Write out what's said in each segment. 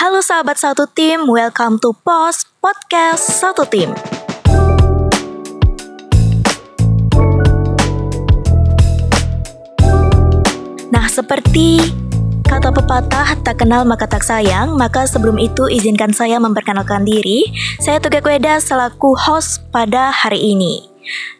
Halo sahabat satu tim, welcome to POS Podcast Satu Tim. Nah, seperti kata pepatah tak kenal maka tak sayang, maka sebelum itu izinkan saya memperkenalkan diri. Saya Tugak Weda selaku host pada hari ini.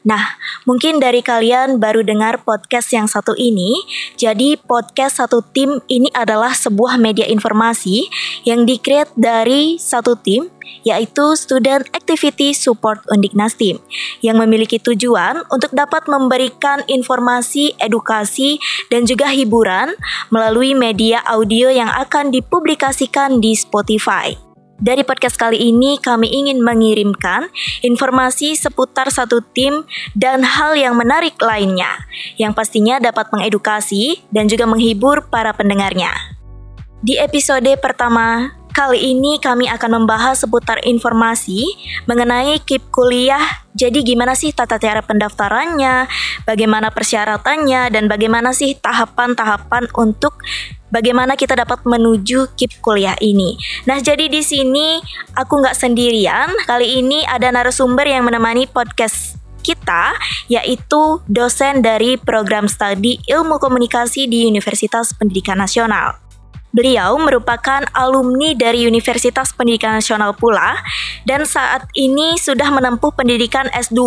Nah, mungkin dari kalian baru dengar podcast yang satu ini. Jadi, podcast satu tim ini adalah sebuah media informasi yang dikreat dari satu tim, yaitu Student Activity Support Undiknas Team, yang memiliki tujuan untuk dapat memberikan informasi, edukasi, dan juga hiburan melalui media audio yang akan dipublikasikan di Spotify. Dari podcast kali ini kami ingin mengirimkan informasi seputar satu tim dan hal yang menarik lainnya yang pastinya dapat mengedukasi dan juga menghibur para pendengarnya. Di episode pertama Kali ini kami akan membahas seputar informasi mengenai KIP kuliah. Jadi gimana sih tata cara pendaftarannya, bagaimana persyaratannya, dan bagaimana sih tahapan-tahapan untuk bagaimana kita dapat menuju KIP kuliah ini. Nah, jadi di sini aku nggak sendirian. Kali ini ada narasumber yang menemani podcast kita yaitu dosen dari program studi Ilmu Komunikasi di Universitas Pendidikan Nasional. Beliau merupakan alumni dari Universitas Pendidikan Nasional pula dan saat ini sudah menempuh pendidikan S2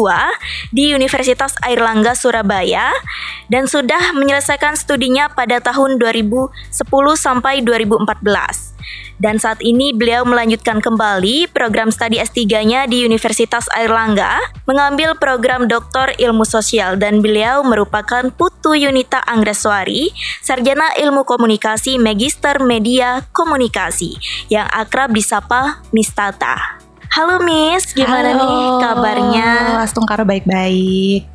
di Universitas Airlangga Surabaya dan sudah menyelesaikan studinya pada tahun 2010 sampai 2014 dan saat ini beliau melanjutkan kembali program studi S3-nya di Universitas Airlangga, mengambil program Doktor Ilmu Sosial dan beliau merupakan Putu Yunita Anggreswari, Sarjana Ilmu Komunikasi Magister Media Komunikasi yang akrab disapa Miss Tata. Halo Miss, gimana Halo. nih kabarnya? Langsung karo baik-baik.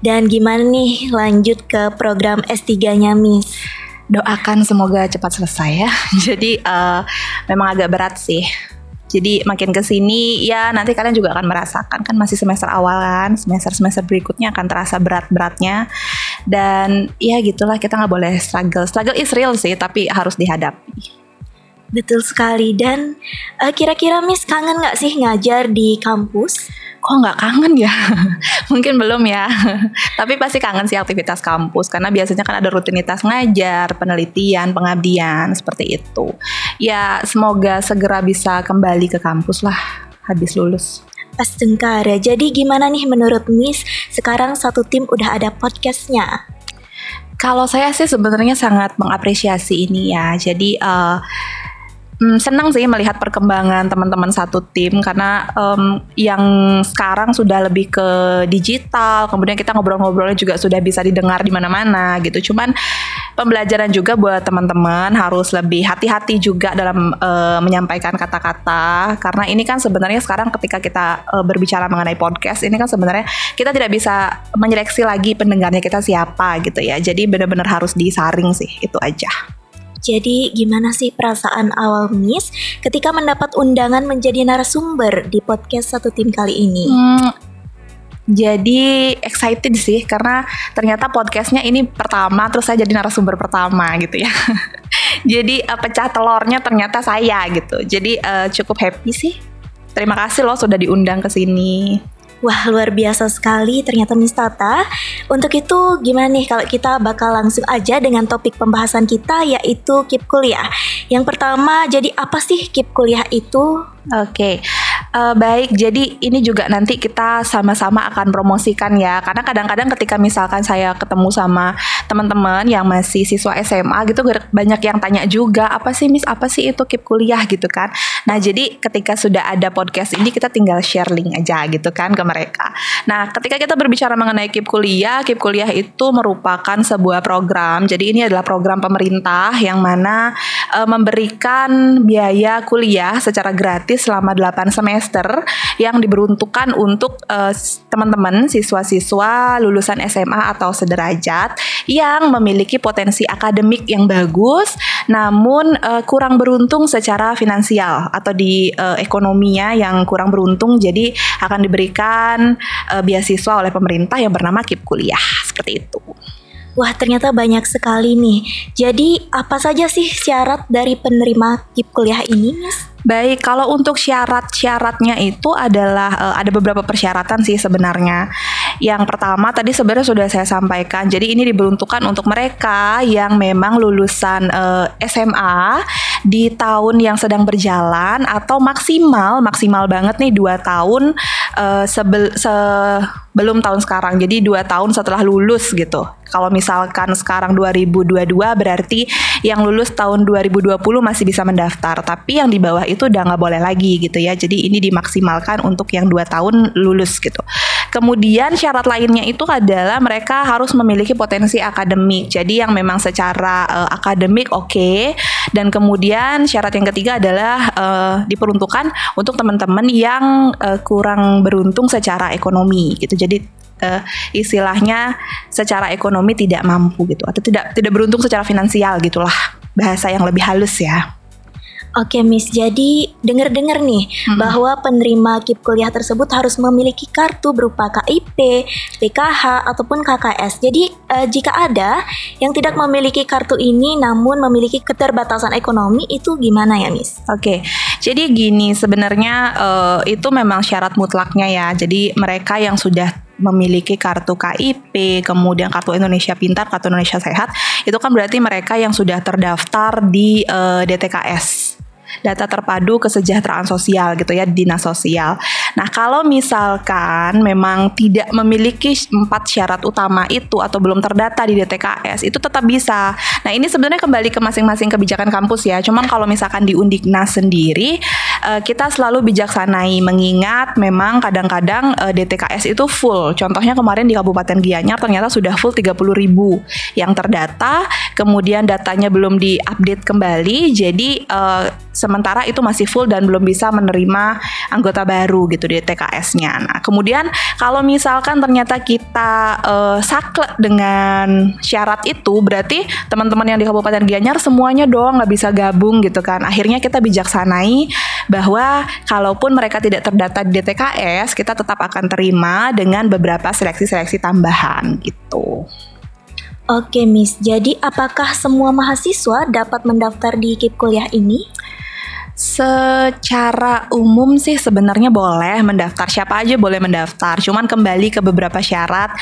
Dan gimana nih lanjut ke program S3-nya Miss? Doakan semoga cepat selesai ya. Jadi eh, memang agak berat sih. Jadi makin ke sini ya nanti kalian juga akan merasakan kan masih semester awalan, semester-semester berikutnya akan terasa berat-beratnya. Dan ya gitulah kita nggak boleh struggle. Struggle is real sih tapi harus dihadapi. Betul sekali dan eh, kira-kira Miss kangen nggak sih ngajar di kampus? Kok nggak kangen ya? Mungkin belum ya. Tapi pasti kangen sih aktivitas kampus karena biasanya kan ada rutinitas ngajar, penelitian, pengabdian seperti itu. Ya semoga segera bisa kembali ke kampus lah habis lulus. Astengkara. Jadi gimana nih menurut Miss? Sekarang satu tim udah ada podcastnya. Kalau saya sih sebenarnya sangat mengapresiasi ini ya. Jadi eh, Hmm, senang sih melihat perkembangan teman-teman satu tim karena em, yang sekarang sudah lebih ke digital, kemudian kita ngobrol-ngobrolnya juga sudah bisa didengar di mana-mana gitu. Cuman pembelajaran juga buat teman-teman harus lebih hati-hati juga dalam eh, menyampaikan kata-kata karena ini kan sebenarnya sekarang ketika kita eh, berbicara mengenai podcast ini kan sebenarnya kita tidak bisa menyeleksi lagi pendengarnya kita siapa gitu ya. Jadi benar-benar harus disaring sih itu aja. Jadi gimana sih perasaan awal Miss ketika mendapat undangan menjadi narasumber di podcast satu tim kali ini? Hmm, jadi excited sih karena ternyata podcastnya ini pertama terus saya jadi narasumber pertama gitu ya. jadi eh, pecah telurnya ternyata saya gitu. Jadi eh, cukup happy sih. Terima kasih loh sudah diundang ke sini. Wah luar biasa sekali ternyata Miss Tata. Untuk itu gimana nih kalau kita bakal langsung aja dengan topik pembahasan kita yaitu KIP kuliah. Yang pertama jadi apa sih KIP kuliah itu? Oke, Eh, baik. Jadi ini juga nanti kita sama-sama akan promosikan ya. Karena kadang-kadang ketika misalkan saya ketemu sama teman-teman yang masih siswa SMA gitu, banyak yang tanya juga apa sih Miss, apa sih itu KIP kuliah gitu kan. Nah jadi ketika sudah ada podcast ini kita tinggal share link aja gitu kan ke mereka. Nah ketika kita berbicara mengenai KIP kuliah, KIP kuliah itu merupakan sebuah program. Jadi ini adalah program pemerintah yang mana eh, memberikan biaya kuliah secara gratis selama 8 semester yang diberuntukkan untuk eh, teman-teman siswa-siswa lulusan SMA atau sederajat yang memiliki potensi akademik yang bagus namun eh, kurang beruntung secara finansial atau di eh, ekonominya yang kurang beruntung jadi akan diberikan eh, beasiswa oleh pemerintah yang bernama KIP kuliah seperti itu. Wah, ternyata banyak sekali nih. Jadi, apa saja sih syarat dari penerima KIP kuliah ini, Miss? Baik, kalau untuk syarat-syaratnya itu adalah uh, ada beberapa persyaratan sih sebenarnya. Yang pertama tadi sebenarnya sudah saya sampaikan. Jadi ini diperuntukkan untuk mereka yang memang lulusan uh, eh, SMA di tahun yang sedang berjalan atau maksimal maksimal banget nih dua tahun uh, sebel, sebelum tahun sekarang. Jadi dua tahun setelah lulus gitu. Kalau misalkan sekarang 2022 berarti yang lulus tahun 2020 masih bisa mendaftar, tapi yang di bawah itu udah nggak boleh lagi gitu ya. Jadi ini dimaksimalkan untuk yang dua tahun lulus gitu. Kemudian syarat lainnya itu adalah mereka harus memiliki potensi akademik. Jadi yang memang secara uh, akademik oke okay. dan kemudian syarat yang ketiga adalah uh, diperuntukkan untuk teman-teman yang uh, kurang beruntung secara ekonomi gitu. Jadi uh, istilahnya secara ekonomi tidak mampu gitu atau tidak tidak beruntung secara finansial gitulah bahasa yang lebih halus ya. Oke Miss, jadi dengar-dengar nih hmm. bahwa penerima KIP kuliah tersebut harus memiliki kartu berupa KIP, PKH ataupun KKS. Jadi uh, jika ada yang tidak memiliki kartu ini namun memiliki keterbatasan ekonomi itu gimana ya Miss? Oke, jadi gini sebenarnya uh, itu memang syarat mutlaknya ya. Jadi mereka yang sudah memiliki kartu KIP, kemudian kartu Indonesia Pintar, kartu Indonesia Sehat, itu kan berarti mereka yang sudah terdaftar di uh, eh, DTKS data terpadu kesejahteraan sosial gitu ya dinas sosial. Nah kalau misalkan memang tidak memiliki empat syarat utama itu atau belum terdata di DTKS itu tetap bisa. Nah ini sebenarnya kembali ke masing-masing kebijakan kampus ya. Cuman kalau misalkan di Undiknas sendiri uh, kita selalu bijaksanai mengingat memang kadang-kadang uh, eh, DTKS itu full. Contohnya kemarin di Kabupaten Gianyar ternyata sudah full 30 ribu yang terdata, kemudian datanya belum diupdate kembali. Jadi uh, sementara itu masih full dan belum bisa menerima anggota baru gitu di TKS-nya. Nah, kemudian kalau misalkan ternyata kita uh, saklek dengan syarat itu, berarti teman-teman yang di Kabupaten Gianyar semuanya dong nggak bisa gabung gitu kan. Akhirnya kita bijaksanai bahwa kalaupun mereka tidak terdata di DTKS, kita tetap akan terima dengan beberapa seleksi-seleksi tambahan gitu. Oke, Miss. Jadi, apakah semua mahasiswa dapat mendaftar di KIP kuliah ini? Secara umum sih sebenarnya boleh mendaftar siapa aja boleh mendaftar. Cuman kembali ke beberapa syarat.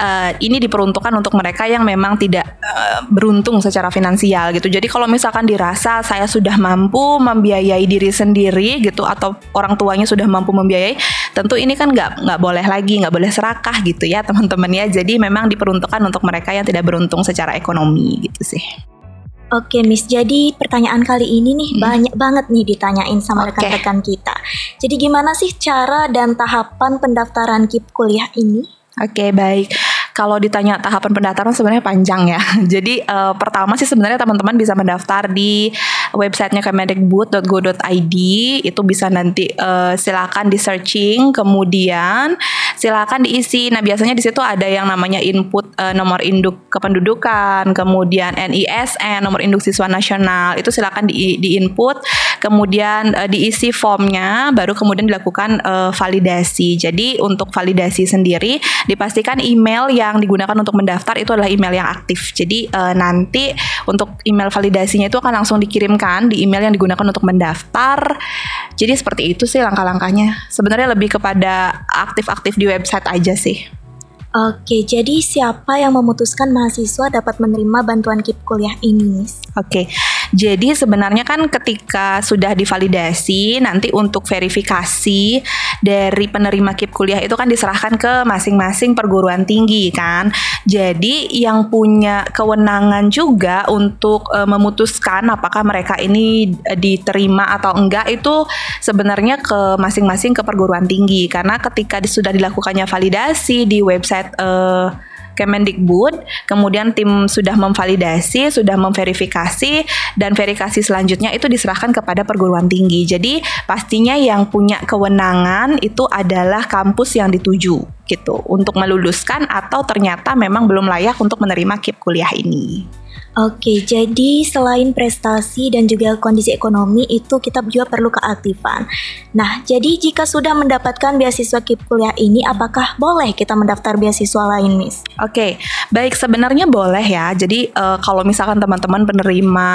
Uh, ini diperuntukkan untuk mereka yang memang tidak uh, beruntung secara finansial gitu. Jadi kalau misalkan dirasa saya sudah mampu membiayai diri sendiri gitu atau orang tuanya sudah mampu membiayai, tentu ini kan nggak nggak boleh lagi nggak boleh serakah gitu ya teman-teman ya. Jadi memang diperuntukkan untuk mereka yang tidak beruntung secara ekonomi gitu sih. Oke, Miss. Jadi pertanyaan kali ini nih hmm. banyak banget nih ditanyain sama rekan-rekan kita. Jadi gimana sih cara dan tahapan pendaftaran KIP kuliah ini? Oke, baik kalau ditanya tahapan pendaftaran sebenarnya panjang ya. Jadi uh, pertama sih sebenarnya teman-teman bisa mendaftar di websitenya kemendikbud.go.id itu bisa nanti uh, silakan di searching kemudian silakan diisi. Nah biasanya di situ ada yang namanya input uh, nomor induk kependudukan, kemudian NISN nomor induk siswa nasional itu silakan di, di input, kemudian uh, diisi formnya, baru kemudian dilakukan uh, validasi. Jadi untuk validasi sendiri dipastikan email yang digunakan untuk mendaftar itu adalah email yang aktif. Jadi uh, nanti untuk email validasinya itu akan langsung dikirimkan di email yang digunakan untuk mendaftar. Jadi seperti itu sih langkah-langkahnya. Sebenarnya lebih kepada aktif-aktif di website aja sih. Oke, jadi siapa yang memutuskan mahasiswa dapat menerima bantuan KIP kuliah ini? Oke, jadi sebenarnya kan ketika sudah divalidasi, nanti untuk verifikasi dari penerima KIP kuliah itu kan diserahkan ke masing-masing perguruan tinggi kan. Jadi yang punya kewenangan juga untuk e, memutuskan apakah mereka ini diterima atau enggak itu sebenarnya ke masing-masing ke perguruan tinggi karena ketika sudah dilakukannya validasi di website uh, Kemendikbud, kemudian tim sudah memvalidasi, sudah memverifikasi, dan verifikasi selanjutnya itu diserahkan kepada perguruan tinggi. Jadi pastinya yang punya kewenangan itu adalah kampus yang dituju gitu untuk meluluskan atau ternyata memang belum layak untuk menerima KIP kuliah ini. Oke, jadi selain prestasi dan juga kondisi ekonomi itu kita juga perlu keaktifan. Nah, jadi jika sudah mendapatkan beasiswa KIP kuliah ini, apakah boleh kita mendaftar beasiswa lain, Miss? Oke, baik sebenarnya boleh ya. Jadi uh, kalau misalkan teman-teman penerima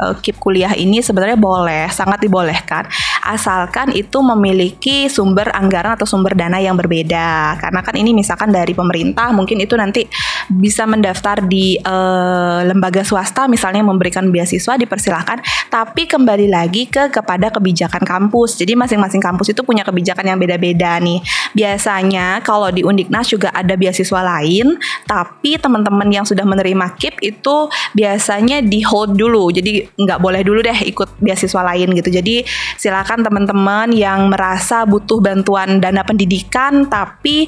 uh, KIP kuliah ini sebenarnya boleh, sangat dibolehkan, asalkan itu memiliki sumber anggaran atau sumber dana yang berbeda. Karena kan ini misalkan dari pemerintah, mungkin itu nanti bisa mendaftar di uh, lembaga swasta misalnya memberikan beasiswa dipersilahkan, tapi kembali lagi ke kepada kebijakan kampus. Jadi masing-masing kampus itu punya kebijakan yang beda-beda nih. Biasanya kalau di Undiknas juga ada beasiswa lain, tapi teman-teman yang sudah menerima KIP itu biasanya di hold dulu. Jadi nggak boleh dulu deh ikut beasiswa lain gitu. Jadi silakan teman-teman yang merasa butuh bantuan dana pendidikan tapi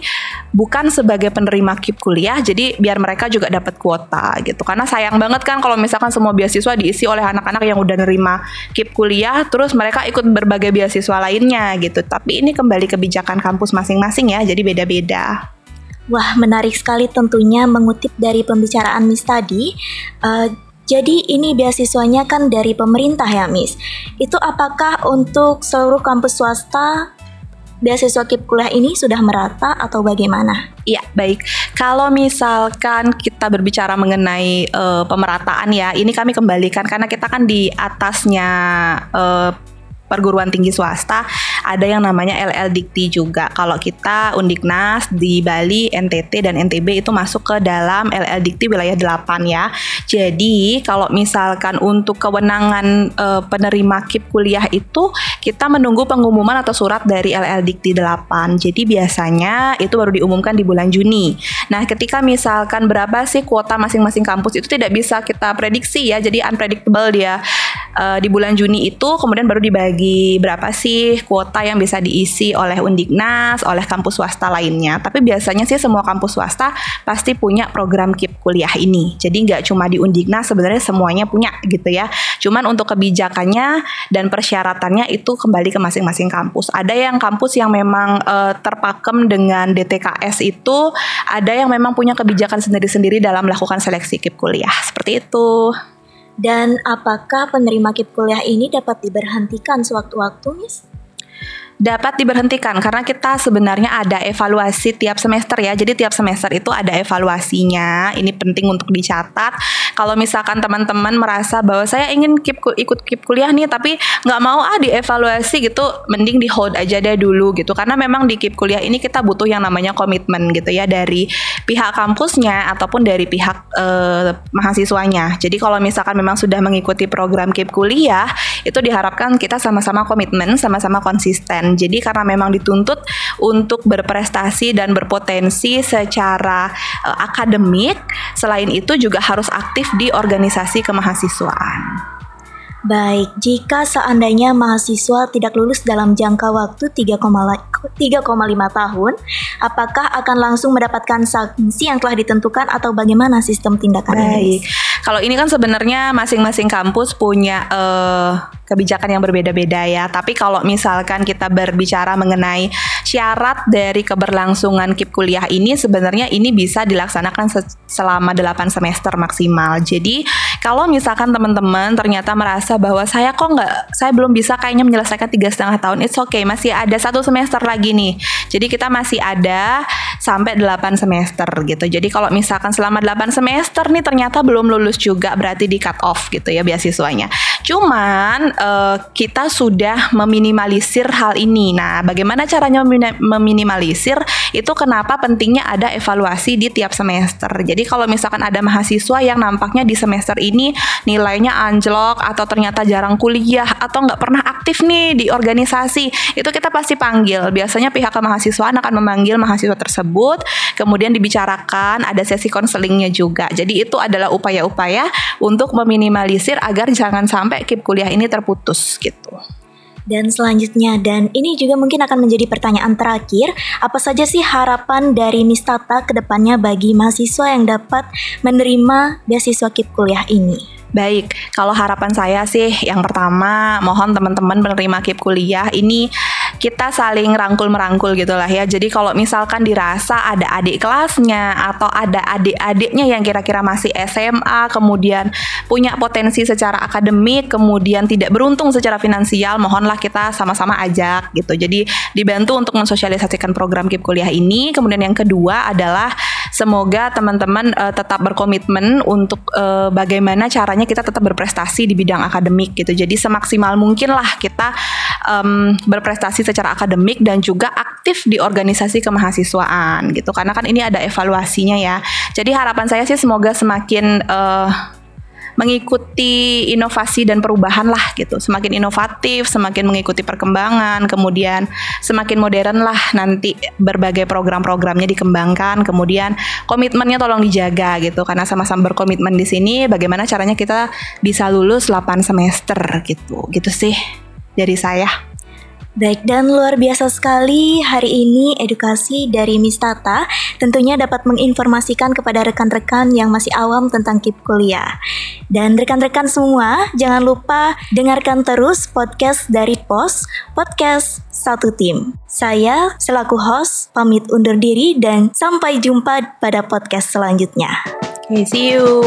bukan sebagai penerima KIP kuliah, jadi biar mereka juga dapat kuota gitu. Karena sayang banget kan kalau misalkan semua beasiswa diisi oleh anak-anak yang udah nerima KIP kuliah terus mereka ikut berbagai beasiswa lainnya gitu. Tapi ini kembali kebijakan kampus masing-masing ya, jadi beda-beda. Wah, menarik sekali tentunya mengutip dari pembicaraan Miss tadi. Uh, jadi ini beasiswanya kan dari pemerintah ya, Miss. Itu apakah untuk seluruh kampus swasta beasiswa KIP kuliah ini sudah merata atau bagaimana? Iya, baik. Kalau misalkan kita berbicara mengenai uh, pemerataan ya, ini kami kembalikan karena kita kan di atasnya uh, perguruan tinggi swasta ada yang namanya LL Dikti juga. Kalau kita Undiknas di Bali, NTT dan NTB itu masuk ke dalam LL Dikti wilayah 8 ya. Jadi kalau misalkan untuk kewenangan e, penerima KIP kuliah itu kita menunggu pengumuman atau surat dari LL Dikti 8. Jadi biasanya itu baru diumumkan di bulan Juni. Nah, ketika misalkan berapa sih kuota masing-masing kampus itu tidak bisa kita prediksi ya. Jadi unpredictable dia uh, di bulan Juni itu kemudian baru dibagi berapa sih kuota yang bisa diisi oleh Undiknas, oleh kampus swasta lainnya. Tapi biasanya sih semua kampus swasta pasti punya program KIP kuliah ini. Jadi nggak cuma di Undiknas sebenarnya semuanya punya gitu ya. Cuman untuk kebijakannya dan persyaratannya itu kembali ke masing-masing kampus. Ada yang kampus yang memang uh, terpakem dengan DTKS itu, ada yang memang punya kebijakan sendiri-sendiri dalam melakukan seleksi KIP kuliah. Seperti itu. Dan apakah penerima KIP kuliah ini dapat diberhentikan sewaktu-waktu, Miss? Dapat diberhentikan karena kita sebenarnya ada evaluasi tiap semester ya. Jadi tiap semester itu ada evaluasinya. Ini penting untuk dicatat. Kalau misalkan teman-teman merasa bahwa saya ingin keep, ikut keep kuliah nih tapi nggak mau ah dievaluasi gitu, mending di hold aja deh dulu gitu. Karena memang di keep kuliah ini kita butuh yang namanya komitmen gitu ya dari pihak kampusnya ataupun dari pihak eh, mahasiswanya. Jadi kalau misalkan memang sudah mengikuti program keep kuliah, itu diharapkan kita sama-sama komitmen, sama-sama konsisten jadi karena memang dituntut untuk berprestasi dan berpotensi secara uh, akademik, selain itu juga harus aktif di organisasi kemahasiswaan. Baik, jika seandainya mahasiswa tidak lulus dalam jangka waktu 3,5 tahun, apakah akan langsung mendapatkan sanksi yang telah ditentukan atau bagaimana sistem tindakan Baik. ini? Kalau ini kan sebenarnya masing-masing kampus punya uh, kebijakan yang berbeda-beda ya. Tapi kalau misalkan kita berbicara mengenai syarat dari keberlangsungan KIP kuliah ini sebenarnya ini bisa dilaksanakan selama 8 semester maksimal. Jadi kalau misalkan teman-teman ternyata merasa bahwa saya kok nggak, saya belum bisa kayaknya menyelesaikan tiga setengah tahun, it's okay, masih ada satu semester lagi nih. Jadi kita masih ada sampai 8 semester gitu. Jadi kalau misalkan selama 8 semester nih ternyata belum lulus juga berarti di cut off gitu ya beasiswanya. Cuman uh, kita sudah meminimalisir hal ini. Nah, bagaimana caranya meminimalisir? Itu kenapa pentingnya ada evaluasi di tiap semester. Jadi kalau misalkan ada mahasiswa yang nampaknya di semester ini nilainya anjlok atau ternyata jarang kuliah atau nggak pernah aktif nih di organisasi, itu kita pasti panggil. Biasanya pihak kemahasiswaan akan memanggil mahasiswa tersebut, kemudian dibicarakan, ada sesi konselingnya juga. Jadi itu adalah upaya-upaya untuk meminimalisir agar jangan sampai kip kuliah ini terputus gitu. Dan selanjutnya, dan ini juga mungkin akan menjadi pertanyaan terakhir, apa saja sih harapan dari Miss Tata ke depannya bagi mahasiswa yang dapat menerima beasiswa KIP kuliah ini? Baik, kalau harapan saya sih yang pertama mohon teman-teman penerima KIP kuliah ini kita saling rangkul merangkul gitulah ya. Jadi kalau misalkan dirasa ada adik kelasnya atau ada adik-adiknya yang kira-kira masih SMA, kemudian punya potensi secara akademik, kemudian tidak beruntung secara finansial, mohonlah kita sama-sama ajak gitu. Jadi dibantu untuk mensosialisasikan program KIP kuliah ini. Kemudian yang kedua adalah semoga teman-teman uh, tetap berkomitmen untuk uh, bagaimana caranya kita tetap berprestasi di bidang akademik gitu. Jadi semaksimal mungkin lah kita um, berprestasi secara akademik dan juga aktif di organisasi kemahasiswaan gitu. Karena kan ini ada evaluasinya ya. Jadi harapan saya sih semoga semakin uh, mengikuti inovasi dan perubahan lah gitu. Semakin inovatif, semakin mengikuti perkembangan, kemudian semakin modern lah nanti berbagai program-programnya dikembangkan, kemudian komitmennya tolong dijaga gitu karena sama-sama berkomitmen di sini bagaimana caranya kita bisa lulus 8 semester gitu. Gitu sih dari saya. Baik dan luar biasa sekali hari ini edukasi dari Miss Tata tentunya dapat menginformasikan kepada rekan-rekan yang masih awam tentang KIP kuliah. Dan rekan-rekan semua jangan lupa dengarkan terus podcast dari POS, podcast satu tim. Saya selaku host pamit undur diri dan sampai jumpa pada podcast selanjutnya. Okay, see you.